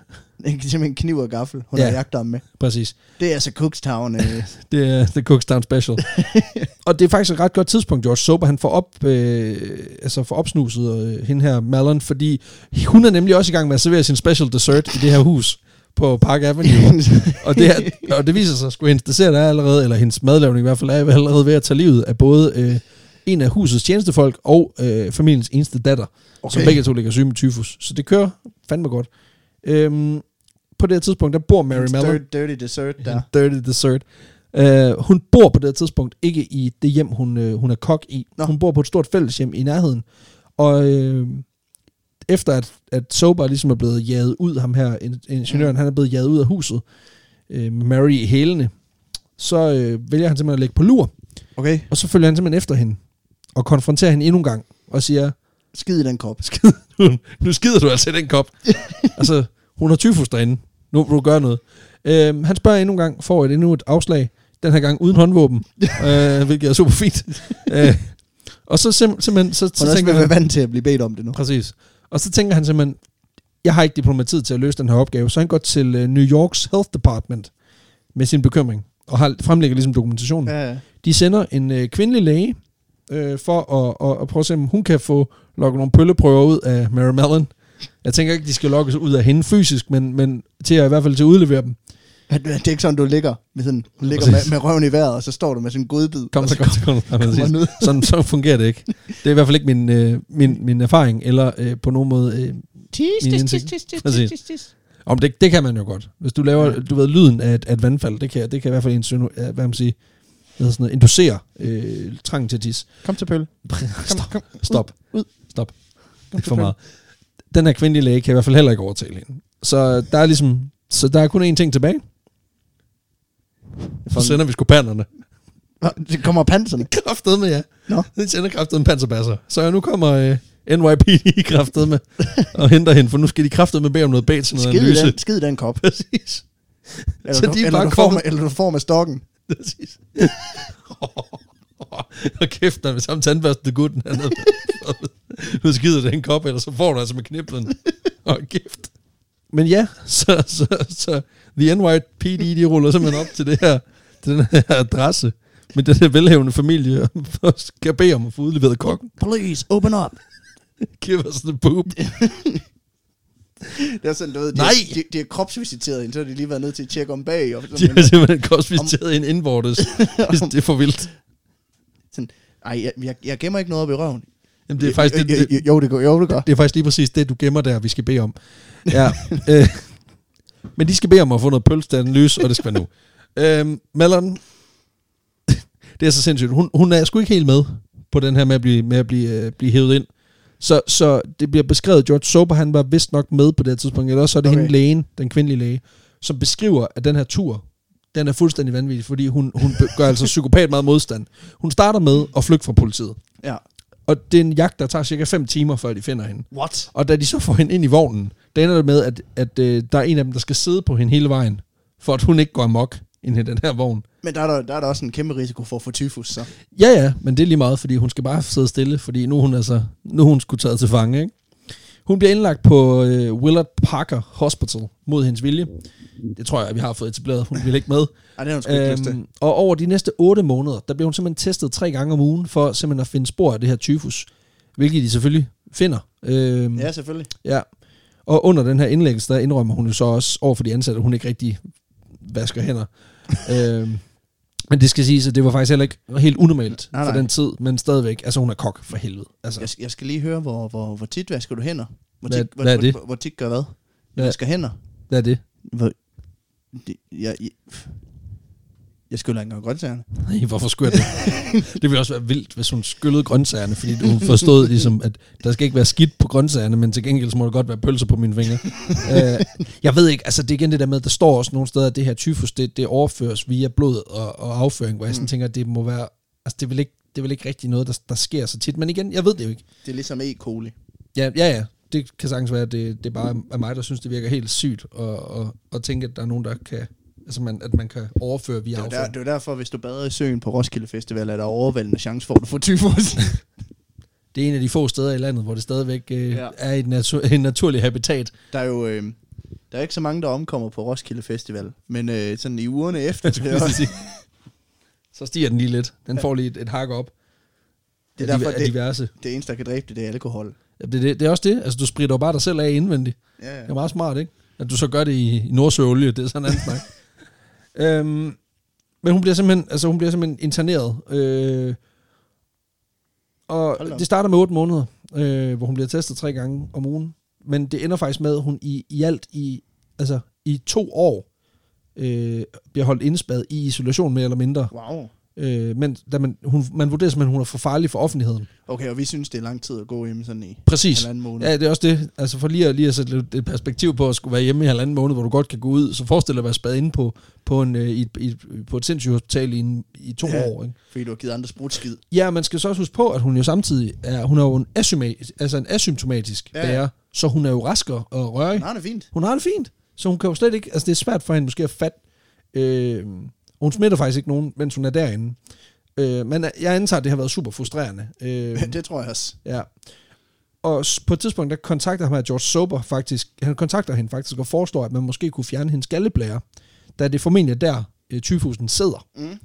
er simpelthen kniv og gaffel, hun Ja. har jagtet ham med. præcis. Det er altså Cookstown. Øh. Det er The Cookstown Special. og det er faktisk et ret godt tidspunkt, George Sober, han får, op, øh, altså får opsnuset øh, hende her, Malon, fordi hun er nemlig også i gang med at servere sin special dessert i det her hus på Park Avenue. og, det her, og det viser sig, at hendes dessert er allerede, eller hendes madlavning i hvert fald, er allerede ved at tage livet af både øh, en af husets tjenestefolk og øh, familiens eneste datter, okay. som begge to ligger syge med tyfus. Så det kører fandme godt. Øhm, på det her tidspunkt, der bor Mary Mellon. dirty, dirty dessert der. Dirty dessert. Uh, hun bor på det her tidspunkt ikke i det hjem, hun, uh, hun er kok i. Nå. Hun bor på et stort fælleshjem i nærheden. Og uh, efter at, at Sober ligesom er blevet jaget ud, ham her, in- ingeniøren, Mm. han er blevet jaget ud af huset uh, med Mary i hælene, så uh, vælger han simpelthen at lægge på lur. Okay. Og så følger han simpelthen efter hende og konfronterer hende endnu en gang og siger, Skid i den kop. nu skider du altså i den kop. altså, hun har tyfus derinde. Nu må du gøre noget. Øhm, han spørger endnu en gang, får et endnu et afslag. Den her gang uden håndvåben, øh, hvilket er super fint. øh, og så sim- simpelthen, så, så er tænker han, vant til at blive bedt om det nu. præcis. Og så tænker han simpelthen, jeg har ikke diplomatiet til at løse den her opgave, så han går til øh, New Yorks Health Department med sin bekymring, og har, fremlægger ligesom dokumentationen. Ja, ja. De sender en øh, kvindelig læge øh, for at, at, at prøve at se, om hun kan få lukket nogle pølleprøver ud af Mary Mellon. Jeg tænker ikke, de skal lokkes ud af hende fysisk, men, men til at i hvert fald til at udlevere dem. Det er ikke sådan, du ligger, med sådan, du ligger med, med røven i vejret, og så står du med sådan en godbid. Kom, så kom, så kom. Han ud. Sådan, sådan fungerer det ikke. Det er i hvert fald ikke min, øh, min, min erfaring, eller øh, på nogen måde... Øh, Tis, Min tis, indsigt. tis, tis, tis, tis, tis. om det, det kan man jo godt. Hvis du laver, du ved, lyden af et, af et vandfald, det kan, det kan i hvert fald insinu, øh, hvad man siger, hvad sådan noget, inducere øh, trangen til tis. Kom til pøl. Stop. kom. Stop. Ud. Stop. Ikke til for meget. Den her kvindelige læge kan i hvert fald heller ikke overtale hende. Så der er ligesom, så der er kun én ting tilbage. Så sender vi skupanderne. Nå, Det kommer panserne. Kraftet med, ja. Nå. Den sender kraftet med panserbasser. Så nu kommer øh, NYPD kraftet med og henter hende, for nu skal de kraftet med bede om noget bag til noget Skid analyse. den, skid den kop. Præcis. Eller, Så du, de er eller, bare du får kommet- med, eller du får med stokken. Præcis. Og kæft, når vi samme tandbørste gutten hernede. nu skider det en kop, eller så får du altså med kniblen. Og kæft. Men ja, så, så, så The NYPD, de ruller simpelthen op til det her, til den her adresse med den her velhævende familie, skal bede om at få udleveret kokken. Please, open up. Give us the poop. Det er sådan, ved, de, Nej! de, de, er kropsvisiteret hende, så har de lige været nødt til at tjekke om bag. Og De har simpelthen kostvisiteret en indvortes. det er for vildt. Sådan, ej, jeg, jeg, jeg gemmer ikke noget op i røven. Jamen, det er faktisk det, jo, det, jo, jo, det går, jo, det gør. Det er faktisk lige præcis det, du gemmer der, vi skal bede om. Ja. øh, men de skal bede om at få noget pølse til analyse, og det skal være nu. Øh, Mellon, det er så sindssygt. Hun, hun er sgu ikke helt med på den her med at blive, med at blive, øh, blive hævet ind. Så, så det bliver beskrevet, George Sober, han var vist nok med på det tidspunkt, eller også så er det. Okay. hende lægen, den kvindelige læge, som beskriver, at den her tur, den er fuldstændig vanvittig, fordi hun, hun gør altså psykopat meget modstand. Hun starter med at flygte fra politiet. Ja. Og det er en jagt, der tager cirka 5 timer, før de finder hende. What? Og da de så får hende ind i vognen, der ender det med, at, at øh, der er en af dem, der skal sidde på hende hele vejen, for at hun ikke går amok ind i den her vogn. Men der er der, der er der også en kæmpe risiko for at få tyfus, så. Ja, ja, men det er lige meget, fordi hun skal bare sidde stille, fordi nu hun altså, nu hun skulle taget til fange, ikke? Hun bliver indlagt på øh, Willard Parker Hospital mod hendes vilje. Det tror jeg, at vi har fået etableret. Hun vil ikke med. Ej, det har hun. Øhm, og over de næste 8 måneder, der bliver hun simpelthen testet tre gange om ugen, for simpelthen at finde spor af det her tyfus. Hvilket de selvfølgelig finder. Øhm, Ja, selvfølgelig. ja. Og under den her indlæggelse, der indrømmer hun jo så også over for de ansatte, at hun ikke rigtig vasker hænder. øhm, men det skal siges, at det var faktisk heller ikke helt unormalt Nej, for nej. den tid, men stadigvæk, altså hun er kok for helvede. Altså, Jeg, jeg skal lige høre, hvor, hvor, hvor tit vasker du hænder? Hvor Hvad- tit, hvor, hvad er det? Hvor, hvor tit gør hvad? Hvad- Vasker hænder? hvad er det? Hvor, det, jeg, jeg, jeg skulle ikke engang grøntsagerne. Nej, hvorfor skulle jeg det? det ville også være vildt, hvis hun skyllede grøntsagerne, fordi hun forstod ligesom, at der skal ikke være skidt på grøntsagerne, men til gengæld så må der godt være pølser på mine fingre. uh, jeg ved ikke, altså det er igen det der med, der står også nogle steder, at det her tyfus, det, det overføres via blod og, og afføring, hvor jeg sådan Mm. tænker, at det må være, altså det er vel ikke, det er vel ikke rigtig noget, der, der sker så tit, men igen, jeg ved det jo ikke. Det er ligesom E. coli. Ja, ja, ja. Det kan sagtens være, at det, det bare er mig, der synes, det virker helt sygt at, at, at tænke, at der er nogen, der kan, altså man, at man kan overføre via Det er, jo der, det er derfor, hvis du bader i søen på Roskilde Festival, er der overvældende chance for, at du får tyfus. Det er en af de få steder i landet, hvor det stadigvæk øh, Ja. ja. er et natur, en naturlig habitat. der er jo øh, der er ikke så mange, der omkommer på Roskilde Festival, men øh, sådan i ugerne efter, sige. Så stiger den lige lidt. Den får lige et, et hak op. det er derfor, af det, diverse. det eneste, der kan dræbe det, det er alkohol. Ja, det, det, det er også det. Altså, du spritter jo bare dig selv af indvendigt. Ja, Det er meget smart, ikke? At du så gør det i, i Nordsøolie, det er sådan en anden snak. Øhm, men hun bliver simpelthen, altså hun bliver simpelthen interneret. Øh, og det starter med 8 måneder, øh, hvor hun bliver testet tre gange om ugen. Men det ender faktisk med, at hun i, i alt i, altså, i to år øh, bliver holdt indspad i isolation mere eller mindre. Wow. Øh, men da man, hun, man vurderer simpelthen, at hun er for farlig for offentligheden. Okay, og vi synes, det er lang tid at gå hjemme sådan i Præcis. halvanden måned. Ja, det er også det. Altså for lige at, lige at sætte lidt et perspektiv på at skulle være hjemme i halvanden måned, hvor du godt kan gå ud, så forestil dig at være spadet inde på, på, en, øh, i, et- i, på et sindssygt hospital i, en, i to Ja. år. Ikke? Fordi du har givet andre sprutskid. Ja, man skal så også huske på, at hun jo samtidig er, hun er jo en, asyma- altså en asymptomatisk Ja, bærer, så hun er jo rask og rørig. Nej, det er fint. Hun har det fint, så hun kan jo slet ikke, altså det er svært for hende måske at fatte, øh, og hun smitter faktisk ikke nogen, mens hun er derinde. Øh, men jeg antager, at det har været super frustrerende. Øh, det tror jeg også. Ja. Og på et tidspunkt, der kontakter ham her George Sober faktisk, han kontakter hende faktisk og foreslår, at man måske kunne fjerne hendes galleblære, da det formentlig er der, øh, tyfusen sidder. Mm.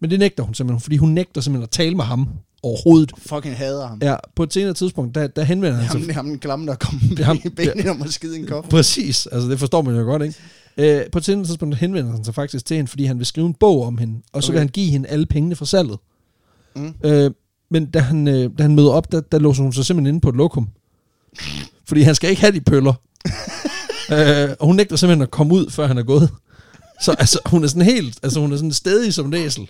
Men det nægter hun simpelthen, fordi hun nægter simpelthen at tale med ham overhovedet. Fucking hader ham. Ja, på et senere tidspunkt, der, der henvender han Ham, sig... ham den klamme, der kom ham- i benet om at skide en kop. Præcis, altså det forstår man jo godt, ikke? Øh, på et senere tidspunkt henvender han sig faktisk til hende, fordi han vil skrive en bog om hende, og så Okay. vil han give hende alle pengene fra salget. Mm. Øh, men da han, øh, da han møder op, der, der låser hun sig simpelthen inde på et lokum. Fordi han skal ikke have de pøller. øh, og hun nægter simpelthen at komme ud, før han er gået. Så altså, hun er sådan helt, altså hun er sådan stedig som en æsel.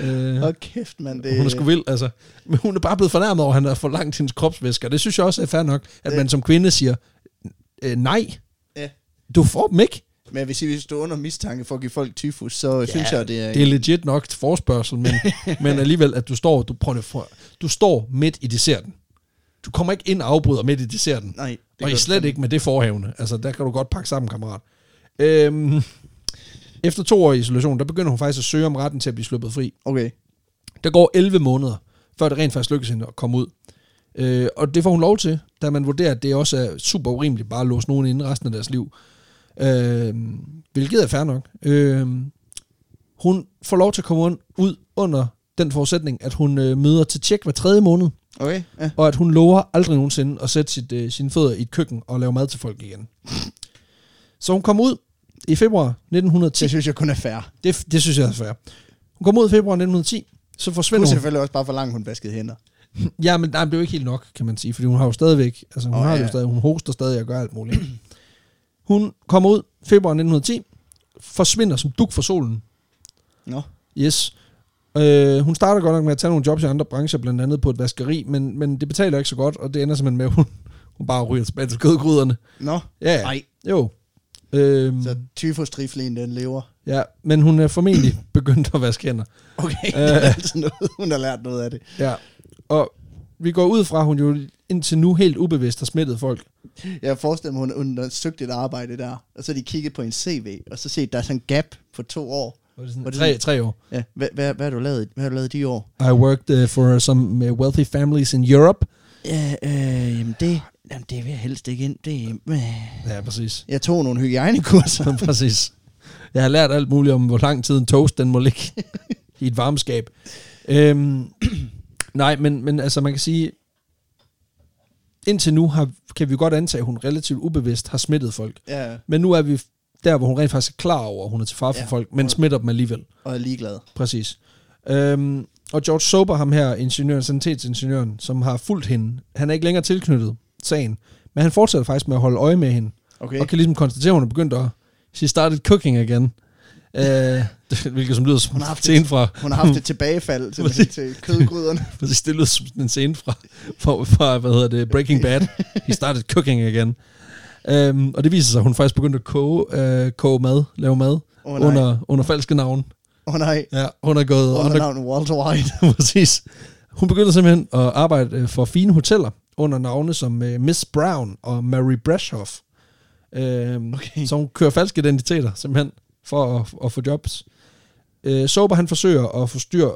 Øh, kæft, mand. Det, hun er sgu vild, altså. Men hun er bare blevet fornærmet over, at han har forlangt hendes kropsvæsker. Det synes jeg også er fair nok, at Det- man som kvinde siger, øh, nej, Ja. du får dem ikke. Men hvis I står under mistanke for at give folk tyfus, så ja, synes jeg, det er... Det er legit nok til forspørgsel, men, men alligevel, at du står, du, prøver for, du står midt i desserten. Du kommer ikke ind og afbryder midt i desserten. Nej, det og I du slet ikke med det forhævne. Altså, der kan du godt pakke sammen, kammerat. Øhm, efter to år i isolation, der begynder hun faktisk at søge om retten til at blive sluppet fri. Okay. Der går 11 måneder, før det rent faktisk lykkes hende at komme ud. Øh, og det får hun lov til, da man vurderer, at det også er super urimeligt bare at låse nogen inde resten af deres liv. Øh, hvilket er fair nok. Øh, hun får lov til at komme ud under den forudsætning, at hun øh, møder til tjek hver tredje måned, Okay, ja. og at hun lover aldrig nogensinde at sætte sit, øh, sine fødder i et køkken og lave mad til folk igen. Så hun kom ud i februar 1910. Det synes jeg kun er fair. Det, det synes jeg er fair. Hun kom ud i februar 1910, så Hun forsvinder hun. selvfølgelig også bare for langt, hun vaskede hænder. Ja, men nej, det er jo ikke helt nok, kan man sige, fordi hun har jo stadigvæk, altså hun oh, har ja. jo stadig, hun hoster stadig og gør alt muligt. hun kommer ud februar 1910, forsvinder som duk for solen. Nå. Yes. Øh, hun starter godt nok med at tage nogle jobs i andre brancher, blandt andet på et vaskeri, men, men det betaler ikke så godt, og det ender simpelthen med, at hun, hun bare ryger tilbage til kødgryderne. Nå. Ja, ja. Nej. Jo. Øhm, Så tyfustriflen, den lever. ja, men hun er formentlig begyndt at vaske hænder. Okay, Øh. det er altså noget. Hun har lært noget af det. Ja. Og vi går ud fra, at hun jo indtil nu helt ubevidst har smittet folk. Jeg forestiller mig, hun, hun har søgt et arbejde der, og så de kigget på en CV, og så set, der er sådan en gap på to år. Det sådan, det tre, sådan- tre år. Ja, hvad, hvad, hvad, har du lavet, hvad har du lavet de år? I worked uh, for some uh, wealthy families in Europe. Ja, øh, jamen det, Jamen, det vil jeg helst ikke ind. Det er... Ja, præcis. Jeg tog nogle hygiejnekurser. præcis. Jeg har lært alt muligt om, hvor lang tid en toast den må ligge i et varmeskab. Øhm, nej, men, men altså man kan sige, indtil nu har, kan vi godt antage, at hun relativt ubevidst har smittet folk. ja, Men nu er vi der, hvor hun rent faktisk er klar over, at hun er til far for Ja. folk, men smitter dem alligevel. og er ligeglad. Præcis. Øhm, og George Sober, ham her, ingeniøren, sanitetsingeniøren, som har fulgt hende, han er ikke længere tilknyttet sagen, men han fortsætter faktisk med at holde øje med hende, Okay. og kan ligesom konstatere, at hun er begyndt at, she started cooking again. Øh, hvilket som lyder som Hun har haft scene fra, Hun har haft et tilbagefald til, til kødgryderne. præcis, det lyder som en scene fra, fra, fra, hvad hedder det, Breaking Bad. He started cooking again. Um, og det viser sig, at hun faktisk begyndte at koge, uh, koge mad, lave mad, oh, nej. under, under falske navn. Åh oh, nej. Ja, hun er gået Under under, navnet Walter White. Præcis. Hun begyndte simpelthen at arbejde øh, for fine hoteller under navne som øh, Miss Brown og Mary Brashoff. Øhm, Okay. Så hun kører falske identiteter simpelthen for at, at få jobs. Øh, Sober han forsøger at få styr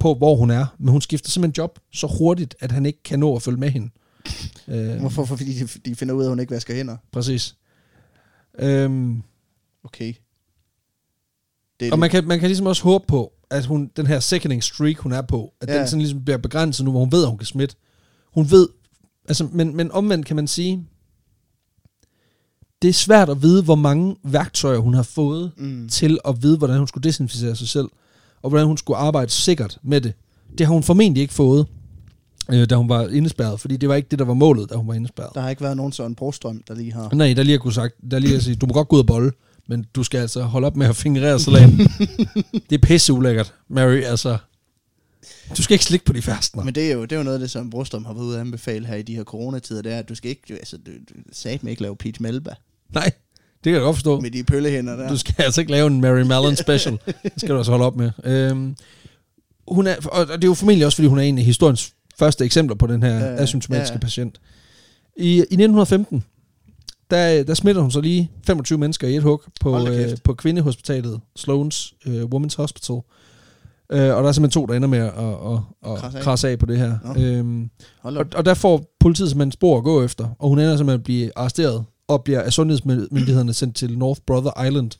på, hvor hun er, men hun skifter simpelthen job så hurtigt, at han ikke kan nå at følge med hende. Øh, Hvorfor? Fordi de, de finder ud af, at hun ikke vasker hænder. Præcis. Øhm, Okay. Det Og man kan, man kan ligesom også håbe på, at hun, den her sickening streak, hun er på, at. Ja. den sådan ligesom bliver begrænset nu, hvor hun ved, at hun kan smitte. Hun ved, altså, men, men omvendt kan man sige, det er svært at vide, hvor mange værktøjer hun har fået Mm. til at vide, hvordan hun skulle desinficere sig selv, og hvordan hun skulle arbejde sikkert med det. Det har hun formentlig ikke fået, øh, da hun var indespærret, fordi det var ikke det, der var målet, da hun var indespærret. Der har ikke været nogen sådan Brostrøm, der lige har... Nej, der lige har kunne sagt, der lige har sige, du må godt gå ud og bolle, men du skal altså holde op med at fingrere salaten. det er pisse ulækkert, Mary, altså. Du skal ikke slikke på de færstner. Men det er, jo, det er jo noget af det, som Brostrøm har været ude at anbefale her i de her coronatider, det er, at du skal ikke, altså, du, du sat ikke lave peach melba Nej, det kan jeg godt forstå. med de pøllehænder der. Du skal altså ikke lave en Mary Mallon special. Det skal du altså holde op med. Øhm, hun er, og det er jo formentlig også, fordi hun er en af historiens første eksempler på den her Ja, asymptomatiske Ja, patient. I, I 1915, der, der smitter hun så lige 25 mennesker i et hug på, øh, på kvindehospitalet, Sloan's øh, Women's Hospital. Øh, og der er simpelthen to, der ender med at, at, at, Krasse af. krasse af på det her. Nå. Øhm, og, og der får politiet simpelthen spor at gå efter, og hun ender simpelthen at blive arresteret, og bliver af sundhedsmyndighederne sendt til North Brother Island,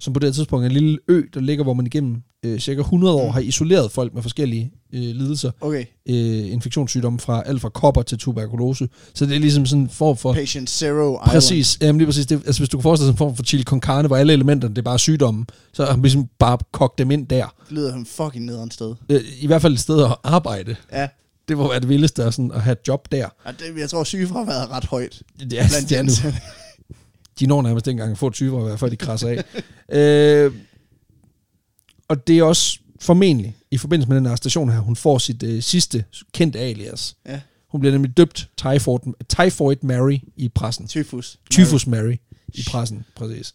som på det tidspunkt er en lille ø, der ligger, hvor man igennem øh, cirka 100 år Mm. har isoleret folk med forskellige øh, lidelser, Okay. øh, infektionssygdomme fra alt fra kopper til tuberkulose. Så det er ligesom sådan en form for... Patient Zero Island. Præcis, jamen lige præcis. Det, altså hvis du kan forestille dig sådan en form for chili con carne, hvor alle elementerne, det er bare sygdomme, så har man ligesom bare kogt dem ind der. Det lyder som fucking nederen sted. Øh, I hvert fald et sted at arbejde. Ja. Det må være det vildeste at, sådan, at have et job der. Og det, jeg tror, sygefraværet er ret højt. Det Blandt det er nu. De når nærmest ikke engang at få et 20 år, før de krasser af. øh, og det er også formentlig, i forbindelse med den her station her, hun får sit øh, sidste kendte alias. Ja. Hun bliver nemlig døbt Typhoid, Typhoid Mary i pressen. Tyfus. Typhus Mary i pressen, præcis.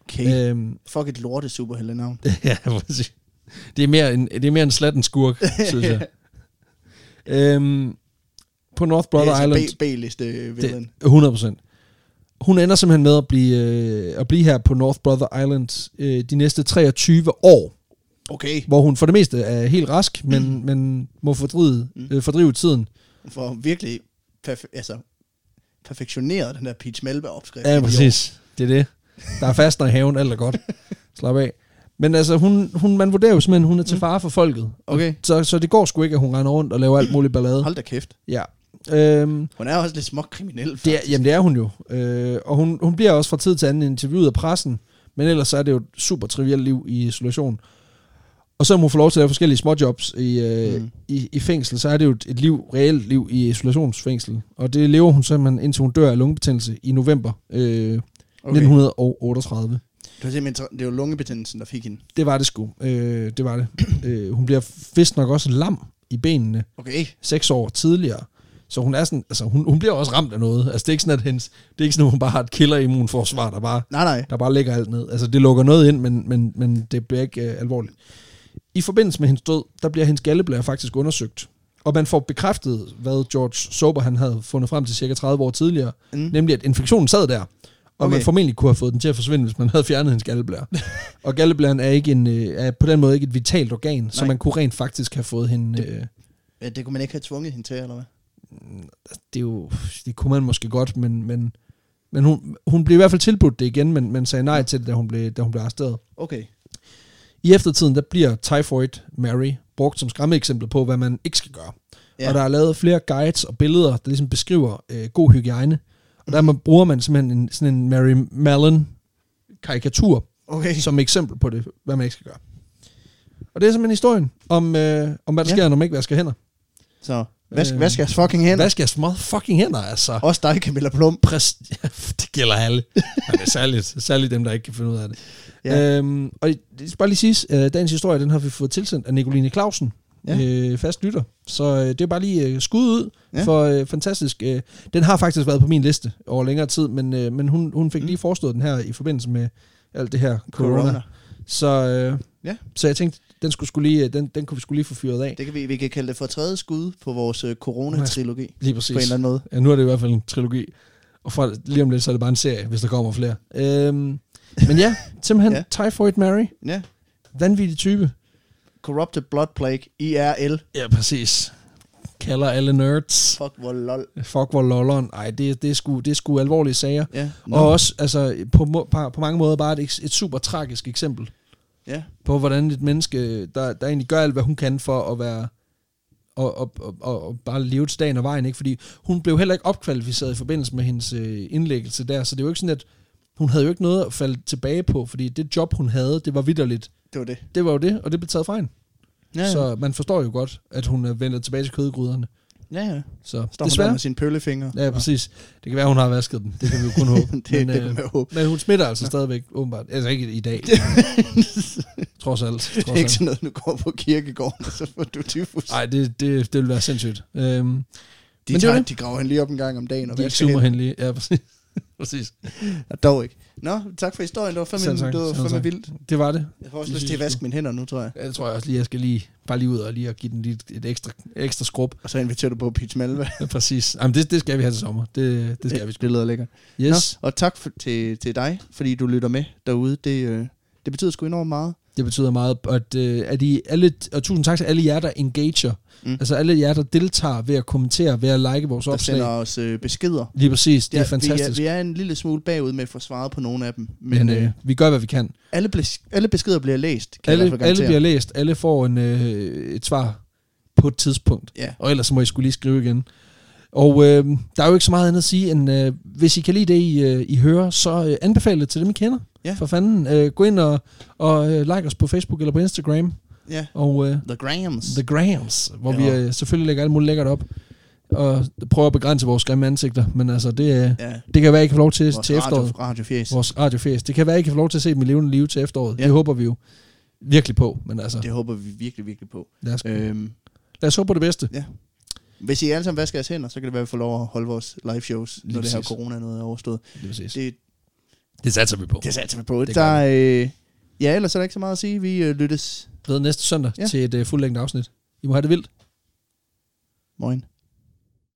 Okay. Øhm, Fuck et lorte superheltenavn. ja, præcis. Det er mere en, det er mere en slatten skurk, synes jeg. øhm, på North Brother det er Island. altså B-liste villain. Det, 100 procent. Hun ender simpelthen med at blive, øh, at blive her på North Brother Island øh, de næste 23 år, Okay. hvor hun for det meste er helt rask, men, men må fordrive, Mm. øh, fordrive tiden. For virkelig perfe- altså, perfektioneret den der peach melba opskrift. Ja, præcis. Det er det. Der er fastner i haven, alt er godt. Slap af. Men altså, hun, hun, man vurderer jo simpelthen, hun er til fare for folket. Okay. Så, så det går sgu ikke, at hun render rundt og laver alt muligt ballade. Hold da kæft. Ja. Øhm, Hun er også lidt smuk kriminel, Det er, faktisk. jamen det er hun jo. Øh, og hun, hun bliver også fra tid til anden interviewet af pressen, men ellers så er det jo et super trivielt liv i isolation. Og så må hun få lov til at lave forskellige småjobs i, øh, Mm. i, i fængsel, så er det jo et, et liv, reelt liv i isolationsfængsel. Og det lever hun simpelthen, indtil hun dør af lungebetændelse i november øh, okay. 1938. Det var simpelthen, det var lungebetændelsen, der fik hende. Det var det sgu. Øh, det var det. øh, hun bliver vist nok også lam i benene Okay. seks år tidligere. Så hun er sådan, altså hun, hun bliver også ramt af noget. Altså det er ikke sådan, at hendes, det er ikke sådan, at hun bare har et killer immunforsvar, der bare, Nej, nej. der bare lægger alt ned. Altså det lukker noget ind, men, men, men det bliver ikke øh, alvorligt. I forbindelse med hendes død, der bliver hendes galleblære faktisk undersøgt. Og man får bekræftet, hvad George Sober han havde fundet frem til cirka 30 år tidligere. Mm. Nemlig, at infektionen sad der. Og okay. Man formentlig kunne have fået den til at forsvinde, hvis man havde fjernet hendes galleblære. og galleblæren er, ikke en, øh, er på den måde ikke et vitalt organ, så Nej. man kunne rent faktisk have fået hende... Øh, Ja, det kunne man ikke have tvunget hende til, eller hvad? det, er jo, det kunne man måske godt, men, men, men hun, hun blev i hvert fald tilbudt det igen, men, men sagde nej til det, da hun blev, da hun blev arresteret. Okay. I eftertiden, der bliver Typhoid Mary brugt som skræmmeeksempel på, hvad man ikke skal gøre. Ja. Og der er lavet flere guides og billeder, der ligesom beskriver øh, god hygiejne. Og der man, bruger man simpelthen en, sådan en Mary Mallon karikatur Okay. som eksempel på det, hvad man ikke skal gøre. Og det er simpelthen historien om, øh, om hvad der Ja. sker, når man ikke vasker hænder. Så, vask, Øh, vask jeres fucking hænder. Vask jeres fucking hænder, altså. Også dig, Camilla Plum. Præst, ja, det gælder alle. Men det er særligt, særligt dem, der ikke kan finde ud af det. Ja. Ja. Øhm, og det skal bare lige siges, øh, dagens historie, den har vi fået tilsendt af Nicoline Clausen, Ja. ja. øh, fast lytter. Så øh, det er bare lige øh, skud ud Ja. ja. for øh, fantastisk. Øh, den har faktisk været på min liste over længere tid, men, øh, men hun, hun fik Mm. lige forestået den her i forbindelse med alt det her corona. Corona. Så, øh, Ja. ja. så jeg tænkte, den, skulle skulle lige, øh, den, den kunne vi skulle lige få fyret af. Det kan vi, vi kan kalde det for tredje skud på vores øh, corona-trilogi. Lige På præcis. en eller anden måde. Ja, nu er det i hvert fald en trilogi. Og fra, lige om lidt, så er det bare en serie, hvis der kommer flere. Øhm, men ja, simpelthen Ja. Typhoid Mary. Ja. Vanvittig type. Corrupted Blood Plague, IRL. Ja, præcis. Kalder alle nerds. Fuck, hvor lol. Fuck, hvor lolleren. Ej, det, det, er sgu, det er sgu alvorlige sager. Ja. No. Og også, altså, på, på, på mange måder bare et, et super tragisk eksempel Ja. på, hvordan et menneske, der, der egentlig gør alt, hvad hun kan for at være og, og, og, og, og bare leve til dagen og vejen, ikke? Fordi hun blev heller ikke opkvalificeret i forbindelse med hendes øh, indlæggelse der, så det er jo ikke sådan, at hun havde jo ikke noget at falde tilbage på, fordi det job, hun havde, det var vidderligt. Det var det. Det var jo det, og det blev taget fra hende. Ja, Ja, ja. Så man forstår jo godt, at hun er vendt tilbage til kødgryderne. ja, ja. Så Står hun der desværre. med sine pøllefingre. Ja, præcis. Det kan være, hun har vasket den. Det kan vi jo kun håbe. det, men, det øh, kan man jo håbe. men hun smitter altså stadigvæk, åbenbart. Altså ikke i dag. trods alt. Det er Trods ikke sådan noget, nu går på kirkegården, og så får du tyfus. Nej, det, det, det vil være sindssygt. Øhm, de, men det er tager, det. de graver hende lige op en gang om dagen og de hende. hende lige. Ja, præcis. præcis. Dog ikke. Nå, tak for historien. Det var fandme, Selv tak, det var selv fandme tak. vildt. Det var det. Jeg får også Det lyst til at vaske mine hænder nu, tror jeg. Ja, det tror jeg også lige, jeg skal lige, bare lige ud og lige at give den lige et ekstra, ekstra skrub. Og så inviterer du på Peach Malva. Ja, præcis. Jamen, det, det skal vi have til sommer. Det, det skal vi sgu. Det lyder lækkert. Yes. Nå, og tak for, til, til dig, fordi du lytter med derude. Det, øh, det betyder sgu enormt meget. Det betyder meget, at, øh, at I alle, og tusind tak til alle jer, der engager. Mm. Altså alle jer, der deltager ved at kommentere, ved at like vores Der opslag. sender os øh, beskeder. Lige præcis, det er Ja, fantastisk. Vi er, vi er en lille smule bagud med at få svaret på nogle af dem. Men, Men øh, øh, vi gør, hvad vi kan. alle, ble- alle beskeder bliver læst, kan Alle, alle bliver læst, alle får en, øh, et svar på et tidspunkt. Ja, Og ellers må I skulle lige skrive igen. Og øh, der er jo ikke så meget andet at sige, end øh, hvis I kan lide det, I, øh, I hører, så øh, anbefale det til dem, I kender. Ja. For fanden. Øh, gå ind og, og øh, like os på Facebook eller på Instagram. ja. Og øh, The Grams. The Grams, hvor Ja. vi øh, selvfølgelig lægger alt muligt lækkert op. Og prøver at begrænse vores grimme ansigter. Men altså, det, øh, ja. det kan være, I kan få lov til, Vores til efteråret. radio, radiofjes. Vores radiofæs. Det kan være, I kan få lov til at se dem i levende liv til efteråret. Ja. Det håber vi jo virkelig på. Men altså, Det håber vi virkelig, virkelig på. lad os, Øhm, lad os håbe på det bedste. hvis I alle sammen vasker jeres hænder, så kan det være, at vi får lov at holde vores live shows, Lige når det her præcis. corona noget er overstået. Det, er præcis. Det, det satser vi på. det satser vi på. Det Der, øh, ja, ellers er der ikke så meget at sige. Vi øh, lyttes. Ved næste søndag Ja. til et uh, fuldlængde afsnit. I må have det vildt. Morgen.